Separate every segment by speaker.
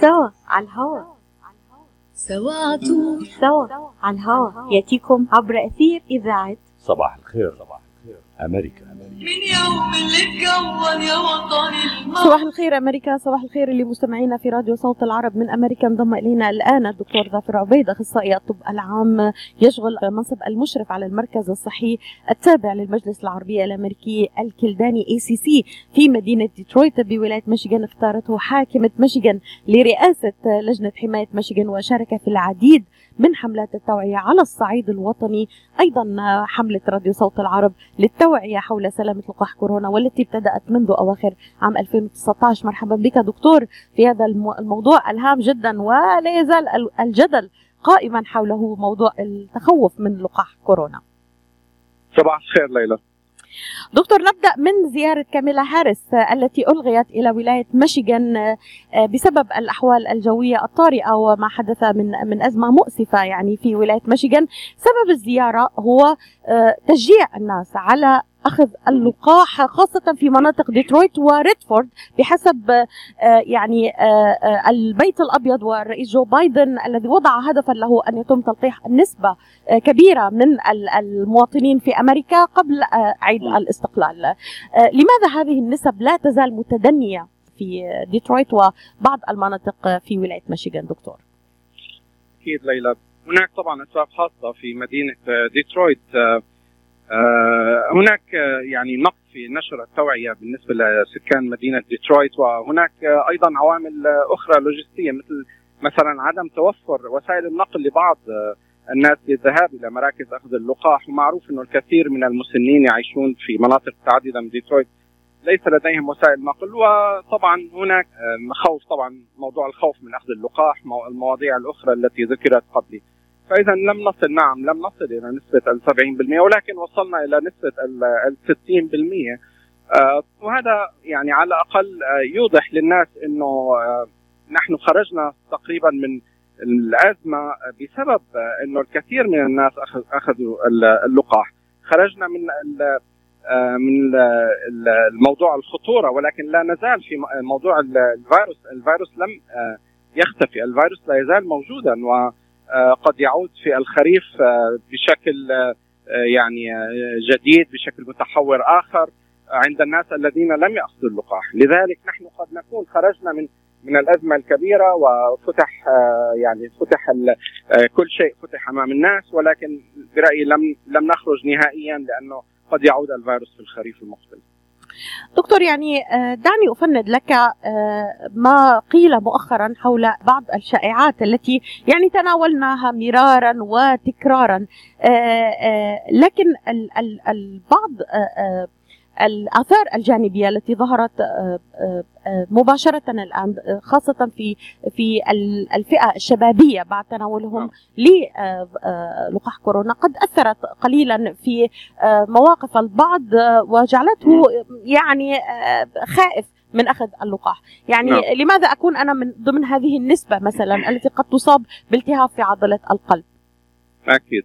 Speaker 1: سوا على الهوا.
Speaker 2: سوا عطول
Speaker 1: سوا على الهوا. يأتيكم عبر أثير إذاعة
Speaker 3: صباح الخير صباح أمريكا.
Speaker 2: من يوم اللي اتكون يا وطني
Speaker 4: صباح الخير أمريكا صباح الخير لمستمعينا في راديو صوت العرب من أمريكا. انضم إلينا الآن الدكتور ظافر عبيد أخصائي الطب العام يشغل منصب المشرف على المركز الصحي التابع للمجلس العربي الأمريكي الكلداني ACC في مدينة ديترويت بولاية ميشيغان. اختارته حاكمة ميشيغان لرئاسة لجنة حماية ميشيغان وشارك في العديد من حملات التوعية على الصعيد الوطني أيضا حملة راديو صوت العرب للتوعية حول سلامة لقاح كورونا والتي ابتدأت منذ أواخر عام 2019 مرحبا بك دكتور في هذا المو- الموضوع الهام جدا ولا يزال ال- الجدل قائما حوله موضوع التخوف من لقاح كورونا.
Speaker 5: صباح الخير ليلى.
Speaker 4: دكتور نبدأ من زيارة كاميلا هاريس التي ألغيت إلى ولاية ميشيغان آه، بسبب الأحوال الجوية الطارئة وما حدث من من أزمة مؤسفة يعني في ولاية ميشيغان. سبب الزيارة هو آه، تشجيع الناس على أخذ اللقاح خاصة في مناطق ديترويت وريدفورد بحسب آه، يعني آه، آه، البيت الأبيض والرئيس جو بايدن الذي وضع هدفا له أن يتم تلقيح نسبة آه، كبيرة من ال- المواطنين في أمريكا قبل عيد الاستقلال. آه، لماذا هذه النسب لا تزال متدنية في ديترويت وبعض المناطق في ولاية ميشيغان دكتور؟
Speaker 5: أكيد ليلى هناك طبعا اسباب خاصة في مدينة آه، ديترويت هناك آه، يعني نقص في نشر التوعية بالنسبة لسكان مدينة ديترويت وهناك آه، أيضا عوامل آه، أخرى لوجستية مثل مثلا عدم توفر وسائل النقل لبعض آه، الناس للذهاب إلى مراكز أخذ اللقاح. ومعروف إنه الكثير من المسنين يعيشون في مناطق متعدده من ديترويت ليس لديهم وسائل نقل. وطبعا هناك آه، خوف طبعا موضوع الخوف من أخذ اللقاح مو- المواضيع الأخرى التي ذكرت قبلي. فإذا لم نصل نعم لم نصل إلى نسبة ال 70% ولكن وصلنا إلى نسبة ال ال 60% آه، وهذا يعني على الأقل آه، يوضح للناس إنه آه، نحن خرجنا تقريبا من الأزمة بسبب إنه الكثير من الناس أخذوا ال- اللقاح. خرجنا من من ال- ال- الموضوع الخطورة ولكن لا نزال في موضوع ال- الفيروس الفيروس لم يختفي. الفيروس لا يزال موجودا وقد يعود في الخريف آه، بشكل آه، يعني آه، جديد بشكل متحور آخر عند الناس الذين لم يأخذوا اللقاح. لذلك نحن قد نكون خرجنا من من الأزمة الكبيرة وفتح آه، يعني فتح آه، كل شيء فتح أمام الناس ولكن برأيي لم لم نخرج نهائيا لأنه قد يعود الفيروس في الخريف المقبل.
Speaker 4: دكتور يعني آه، دعني أفند لك آه، ما قيل مؤخرا حول بعض الشائعات التي يعني تناولناها مرارا وتكرارا. آه، لكن ال- ال- البعض الآثار الجانبية التي ظهرت آه، آه، آه، مباشرة الآن خاصة في في ال- الفئة الشبابية بعد تناولهم للقاح كورونا. قد أثرت قليلا في مواقف البعض وجعلته يعني آه، خائف من أخذ اللقاح، يعني
Speaker 5: نعم.
Speaker 4: لماذا أكون أنا من ضمن هذه النسبة مثلا التي قد تصاب بالتهاب في عضلة القلب؟
Speaker 5: أكيد.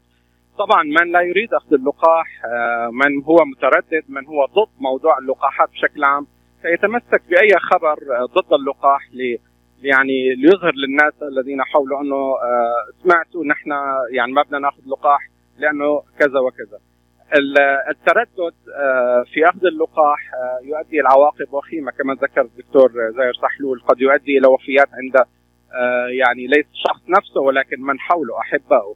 Speaker 5: طبعا من لا يريد أخذ اللقاح آه، من هو متردد من هو ضد موضوع اللقاحات بشكل عام سيتمسك بأي خبر آه، ضد اللقاح لي يعني ليظهر للناس الذين حوله أنه آه، سمعتوا نحن يعني ما بدنا نأخذ لقاح لأنه كذا وكذا ال- التردد في أخذ اللقاح يؤدي إلى عواقب وخيمة كما ذكر الدكتور زاهر سحلول قد يؤدي إلى وفيات عند يعني ليس الشخص نفسه ولكن من حوله احبائه.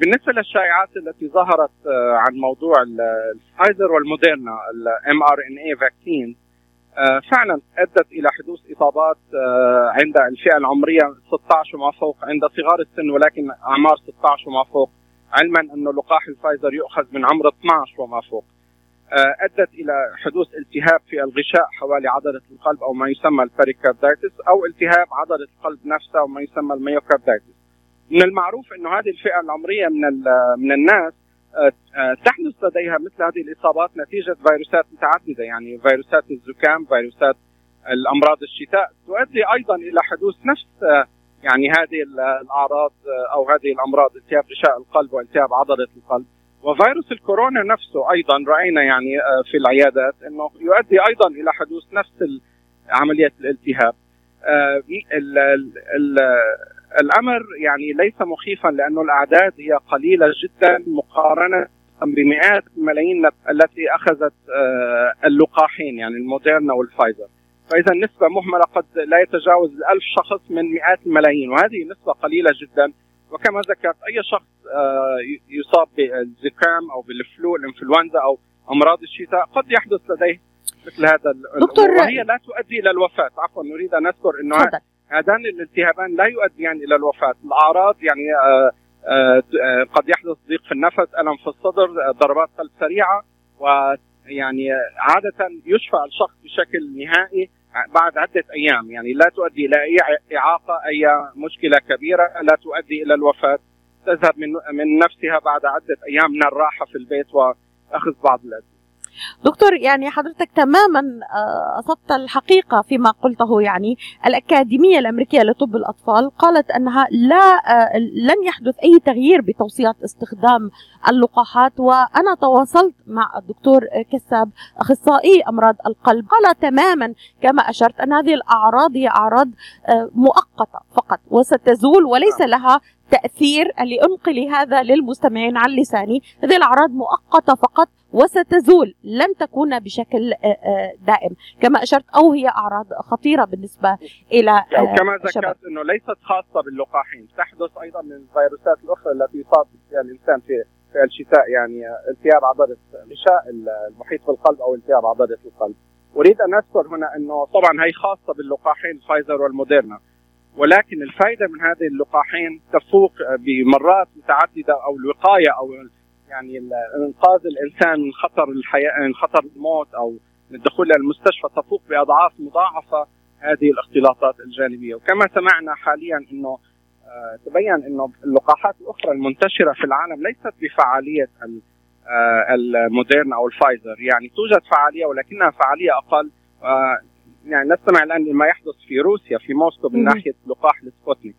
Speaker 5: بالنسبة للشائعات التي ظهرت آه، عن موضوع ال- الفايزر والموديرنا ال mRNA vaccine فعلا أدت إلى حدوث إصابات آه، عند الفئة العمرية 16 وما فوق عند صغار السن ولكن أعمار 16 وما فوق علما انه لقاح الفايزر يؤخذ من عمر 12 وما فوق. آه، أدت إلى حدوث التهاب في الغشاء حوالي عضلة القلب أو ما يسمى ال pericarditis أو التهاب عضلة القلب نفسها وما يسمى ال myocarditis. من المعروف إنه هذه الفئة العمرية من من الناس آه، آه، تحدث لديها مثل هذه الإصابات نتيجة فيروسات متعددة يعني فيروسات الزكام، فيروسات الأمراض الشتاء تؤدي أيضا إلى حدوث نفس آه، يعني هذه ال- الأعراض أو هذه الأمراض التهاب غشاء القلب والتهاب عضلة القلب. وفيروس الكورونا نفسه أيضا رأينا يعني في العيادات إنه يؤدي أيضا إلى حدوث نفس عملية الالتهاب. ال- ال- ال- الأمر يعني ليس مخيفا لأنه الأعداد هي قليلة جدا مقارنة بمئات الملايين التي أخذت آه، اللقاحين يعني الموديرنا والفايزر. فاذا النسبة مهملة قد لا يتجاوز الألف شخص من مئات الملايين وهذه نسبة قليلة جدا. وكما ذكرت أي شخص آه، يصاب بالزكام أو بالفلو الإنفلونزا أو أمراض الشتاء قد يحدث لديه مثل هذا
Speaker 4: دكتور-
Speaker 5: وهي لا تؤدي إلى الوفاة. عفوا نريد أن نذكر
Speaker 4: إنه
Speaker 5: هذان الالتهابان لا يؤديان إلى الوفاة، الأعراض يعني آه، آه، آه، قد يحدث ضيق في النفس، ألم في الصدر، ضربات قلب سريعة ويعني عادة يشفى الشخص بشكل نهائي بعد عدة أيام، يعني لا تؤدي إلى أي إعاقة، أي مشكلة كبيرة، لا تؤدي إلى الوفاة، تذهب من من نفسها بعد عدة أيام من الراحة في البيت وأخذ بعض الأدوية.
Speaker 4: دكتور يعني حضرتك تماما آه، أصبت الحقيقة فيما قلته يعني الأكاديمية الأمريكية لطب الأطفال قالت أنها لا آه، لن يحدث أي تغيير بتوصيات استخدام اللقاحات وأنا تواصلت مع الدكتور كساب أخصائي أمراض القلب. قال تماما كما أشرت أن هذه الأعراض هي أعراض آه، مؤقتة فقط وستزول وليس لها تأثير لأنقل هذا للمستمعين عن لساني هذه الأعراض مؤقتة فقط وستزول لن تكون بشكل آه، آه، دائم كما أشرت أو هي أعراض خطيرة بالنسبة إلى آه، الشباب.
Speaker 5: ذكرت إنه ليست خاصة باللقاحين، تحدث أيضا من الفيروسات الأخرى التي يصاب فيها الإنسان في في الشتاء يعني التهاب عضلة غشاء المحيط بالقلب أو التهاب عضلة القلب. أريد أن أذكر هنا إنه طبعا هي خاصة باللقاحين فايزر والموديرنا. ولكن الفائدة من هذه اللقاحين تفوق بمرات متعددة أو الوقاية أو يعني ال- إنقاذ الإنسان من خطر الحياة من خطر الموت من الدخول إلى المستشفى تفوق بأضعاف مضاعفة هذه الاختلاطات الجانبية. وكما سمعنا حاليا إنه آه، تبين إنه اللقاحات الأخرى المنتشرة في العالم ليست بفعالية ال- آه، الموديرنا أو الفايزر. يعني توجد فعالية ولكنها فعالية أقل. آه، يعني نستمع الآن لما يحدث في روسيا في موسكو من. ناحية لقاح السبوتنيك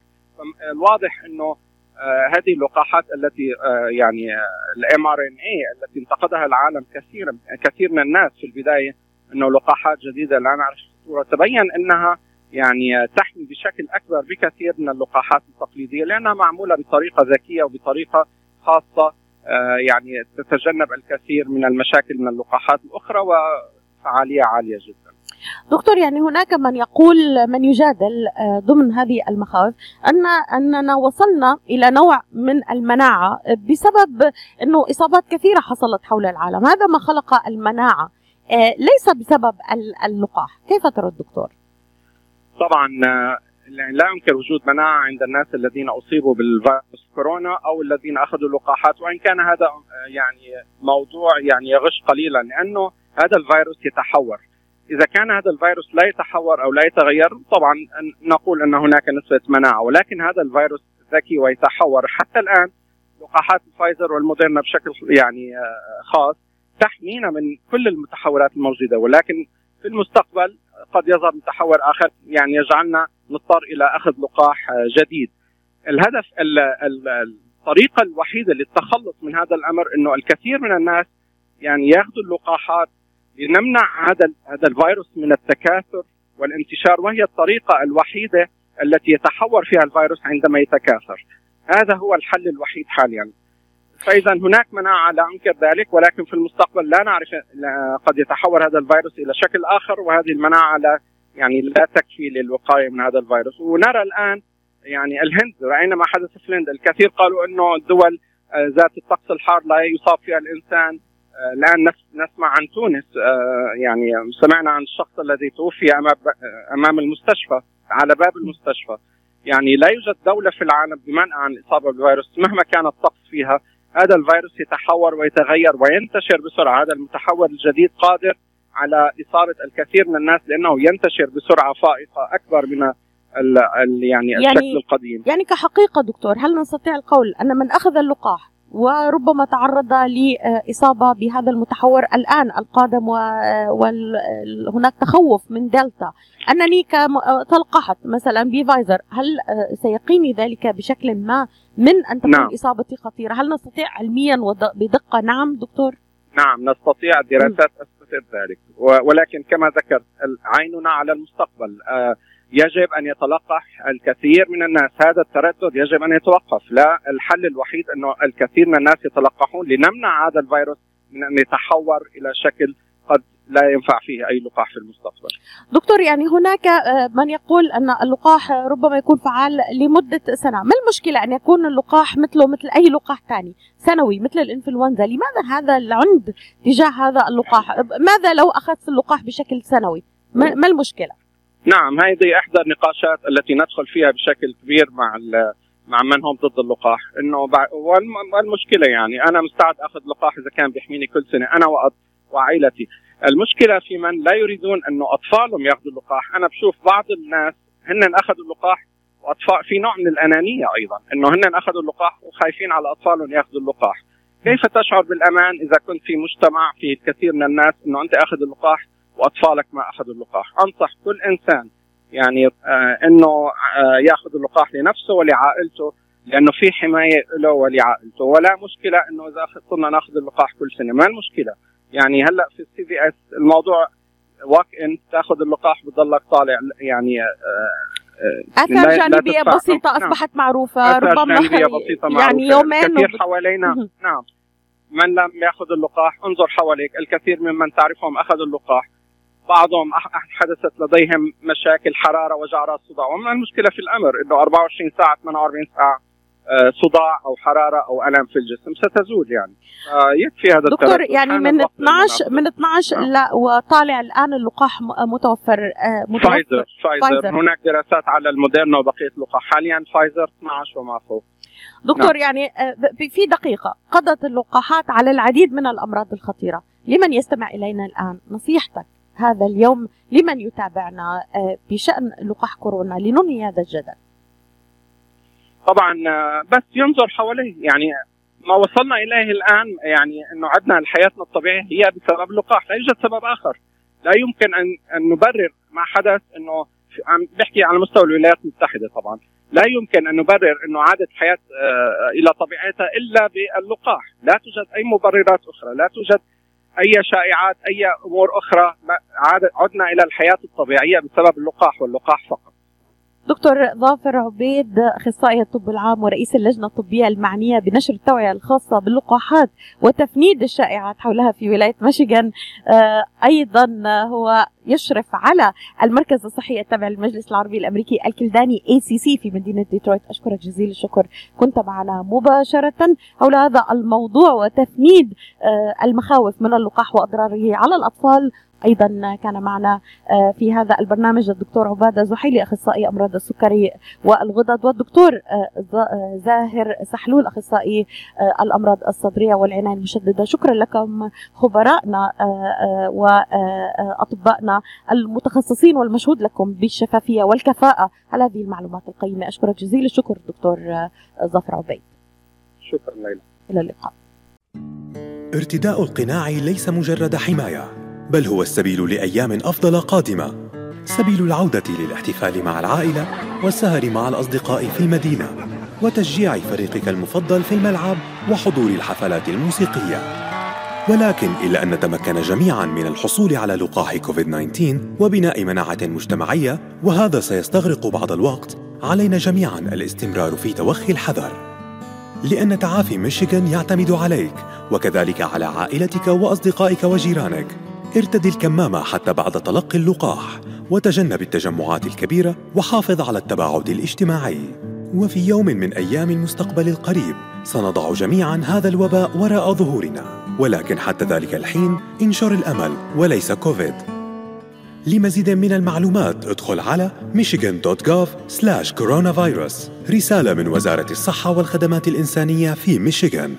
Speaker 5: الواضح إنه آه، هذه اللقاحات التي آه، يعني ال mRNA التي انتقدها العالم كثيرا كثير من الناس في البداية إنه لقاحات جديدة لا نعرف الصورة تبين إنها يعني آه، تحمي بشكل أكبر بكثير من اللقاحات التقليدية لأنها معمولة بطريقة ذكية وبطريقة خاصة آه، يعني تتجنب الكثير من المشاكل من اللقاحات الأخرى وفعالية عالية جدا.
Speaker 4: دكتور يعني هناك من يقول من يجادل آه، ضمن هذه المخاوف أن أننا وصلنا إلى نوع من المناعة بسبب إنه إصابات كثيرة حصلت حول العالم، هذا ما خلق المناعة آه، ليس بسبب ال- اللقاح، كيف ترى الدكتور؟
Speaker 5: طبعا آه، لا يمكن وجود مناعة عند الناس الذين أصيبوا بالفيروس كورونا أو الذين أخذوا اللقاحات وإن كان هذا يعني موضوع يعني يغش قليلا لأنه هذا الفيروس يتحور. إذا كان هذا الفيروس لا يتحور أو لا يتغير طبعا أن- نقول أن هناك نسبة مناعة ولكن هذا الفيروس ذكي ويتحور حتى الآن لقاحات فايزر والموديرنا بشكل يعني آه، خاص تحمينا من كل المتحورات الموجودة ولكن في المستقبل قد يظهر متحور آخر يعني يجعلنا نضطر إلى أخذ لقاح آه، جديد. الهدف ال- ال- الطريقة الوحيدة للتخلص من هذا الأمر إنه الكثير من الناس يعني يأخذوا اللقاحات لنمنع هذا هذا الفيروس من التكاثر والانتشار وهي الطريقة الوحيدة التي يتحور فيها الفيروس عندما يتكاثر. هذا هو الحل الوحيد حاليا. فاذا هناك مناعة لا أنكر ذلك ولكن في المستقبل لا نعرف قد يتحول هذا الفيروس إلى شكل آخر وهذه المناعة لا يعني لا تكفي للوقاية من هذا الفيروس ونرى الآن يعني الهند رأينا ما حدث في الهند الكثير قالوا إنه الدول آه، ذات الطقس الحار لا يصاب فيها الإنسان الان نس- نسمع عن تونس. آه، يعني سمعنا عن الشخص الذي توفي أمام آه، المستشفى على باب المستشفى. يعني لا يوجد دولة في العالم بمنع عن الإصابة بالفيروس. مهما كان الطقس فيها هذا الفيروس يتحور ويتغير وينتشر بسرعة. هذا المتحور الجديد قادر على إصابة الكثير من الناس لأنه ينتشر بسرعة فائقة أكبر من ال يعني
Speaker 4: يعني-
Speaker 5: الشكل القديم.
Speaker 4: يعني كحقيقة دكتور هل نستطيع القول أن من أخذ اللقاح وربما تعرض لإصابة بهذا المتحور الآن القادم وهناك تخوف من دلتا. أنني تلقحت مثلا بفايزر هل سيقيني ذلك بشكل ما من أن تكون
Speaker 5: نعم.
Speaker 4: إصابتي خطيرة؟ هل نستطيع علميا ود- بدقة؟ نعم دكتور.
Speaker 5: نعم نستطيع الدراسات اثبتت ذلك. ولكن كما ذكرت عيننا على المستقبل. آه، يجب أن يتلقح الكثير من الناس. هذا التردد يجب أن يتوقف. لا الحل الوحيد انه الكثير من الناس يتلقحون لنمنع هذا الفيروس من أن يتحور إلى شكل قد لا ينفع فيه أي لقاح في المستقبل.
Speaker 4: دكتور يعني هناك آه، من يقول أن اللقاح ربما يكون فعال لمدة سنة. ما المشكلة أن يكون اللقاح مثله مثل أي لقاح ثاني سنوي مثل الإنفلونزا. لماذا هذا العند تجاه هذا اللقاح؟ ماذا لو أخذت اللقاح بشكل سنوي؟ ما المشكلة؟
Speaker 5: نعم هذه أحدى النقاشات التي ندخل فيها بشكل كبير مع مع من هم ضد اللقاح. إنه والمشكلة يعني أنا مستعد آخذ لقاح إذا كان بيحميني كل سنة أنا وعائلتي. المشكلة في من لا يريدون إنه أطفالهم يأخذوا اللقاح. أنا بشوف بعض الناس هن أخذوا اللقاح واطفال في نوع من الأنانية أيضا إنه هن أخذوا اللقاح وخايفين على أطفالهم يأخذوا اللقاح. كيف تشعر بالأمان إذا كنت في مجتمع فيه الكثير من الناس إنه أنت أخذ اللقاح وأطفالك ما أخذوا اللقاح. أنصح كل إنسان يعني آه إنه آه ياخذ اللقاح لنفسه ولعائلته لأنه في حماية له ولعائلته. ولا مشكلة إنه إذا صرنا ناخذ اللقاح كل سنة. ما المشكلة. يعني هلأ في السي في اس الموضوع واك إن تاخذ اللقاح بضلك طالع يعني آه آه لا- لا
Speaker 4: جانبية
Speaker 5: تدفع.
Speaker 4: بسيطة
Speaker 5: نعم.
Speaker 4: أصبحت معروفة.
Speaker 5: آثار
Speaker 4: ربما
Speaker 5: جانبية بسيطة
Speaker 4: يعني
Speaker 5: معروفة.
Speaker 4: يومين
Speaker 5: الكثير
Speaker 4: وب-
Speaker 5: حوالينا. نعم. من لم ياخذ اللقاح انظر حواليك. الكثير ممن تعرفهم أخذوا اللقاح. بعضهم حدثت لديهم مشاكل حرارة وجع راس صداع. وما المشكلة في الأمر إنه 24 ساعة 48 ساعة آه، صداع أو حرارة أو ألم في الجسم ستزول يعني. يكفي هذا
Speaker 4: دكتور. يعني من
Speaker 5: الوقت
Speaker 4: 12
Speaker 5: المناسب.
Speaker 4: من 12
Speaker 5: نعم.
Speaker 4: لا وطالع الآن اللقاح متوفر آه، متوفر.
Speaker 5: فايزر فايزر.
Speaker 4: فايزر.
Speaker 5: هناك دراسات على الموديرنا وبقية اللقاح. حاليا فايزر 12 وما فوق.
Speaker 4: دكتور يعني آه، في دقيقة. قضت اللقاحات على العديد من الأمراض الخطيرة. لمن يستمع إلينا الآن؟ نصيحتك. هذا اليوم لمن يتابعنا آه، بشأن لقاح كورونا لننهي هذا الجدل.
Speaker 5: طبعا آه، بس ينظر حواليه. يعني ما وصلنا إليه الآن يعني إنه عدنا حياتنا الطبيعية هي بسبب اللقاح لا يوجد سبب آخر. لا يمكن أن أن نبرر ما حدث إنه عم بحكي على مستوى الولايات المتحدة طبعا. لا يمكن أن نبرر إنه عادت حياة آه، إلى طبيعتها إلا باللقاح. لا توجد أي مبررات أخرى. لا توجد أي شائعات أي أمور أخرى عدنا إلى الحياة الطبيعية بسبب اللقاح واللقاح فقط.
Speaker 4: دكتور ظافر عبيد أخصائي الطب العام ورئيس اللجنة الطبية المعنية بنشر التوعية الخاصة باللقاحات وتفنيد الشائعات حولها في ولاية ميشيغان. آه، أيضا هو يشرف على المركز الصحي التابع للمجلس العربي الأمريكي الكلداني ACC في مدينة ديترويت. أشكرك جزيل الشكر. كنت معنا مباشرة حول هذا الموضوع وتفنيد آه، المخاوف من اللقاح وأضراره على الأطفال. أيضا كان معنا آه، في هذا البرنامج الدكتور عبادة زحيلي أخصائي أمراض السكري والغدد والدكتور آه، زاهر سحلول أخصائي الأمراض الصدرية والعناية المشددة. شكرا لكم خبرائنا واطبائنا المتخصصين والمشهود لكم بالشفافية والكفاءة على هذه المعلومات القيمة. أشكرك جزيل الشكر دكتور آه، ظفر عبيد.
Speaker 5: شكرا ليلى.
Speaker 4: إلى اللقاء.
Speaker 6: ارتداء القناع ليس مجرد حماية بل هو السبيل لأيام أفضل قادمة. سبيل العودة للاحتفال مع العائلة والسهر مع الأصدقاء في المدينة وتشجيع فريقك المفضل في الملعب وحضور الحفلات الموسيقية. ولكن إلا أن نتمكن جميعا من الحصول على لقاح كوفيد-19 وبناء مناعة مجتمعية وهذا سيستغرق بعض الوقت علينا جميعا الاستمرار في توخي الحذر. لأن تعافي ميشيغان يعتمد عليك وكذلك على عائلتك وأصدقائك وجيرانك. ارتدي الكمامة حتى بعد تلقي اللقاح وتجنب التجمعات الكبيرة وحافظ على التباعد الاجتماعي. وفي يوم من أيام المستقبل القريب سنضع جميعا هذا الوباء وراء ظهورنا. ولكن حتى ذلك الحين انشر الأمل وليس كوفيد. لمزيد من المعلومات ادخل على michigan.gov/coronavirus رسالة من وزارة الصحة والخدمات الإنسانية في ميشيغان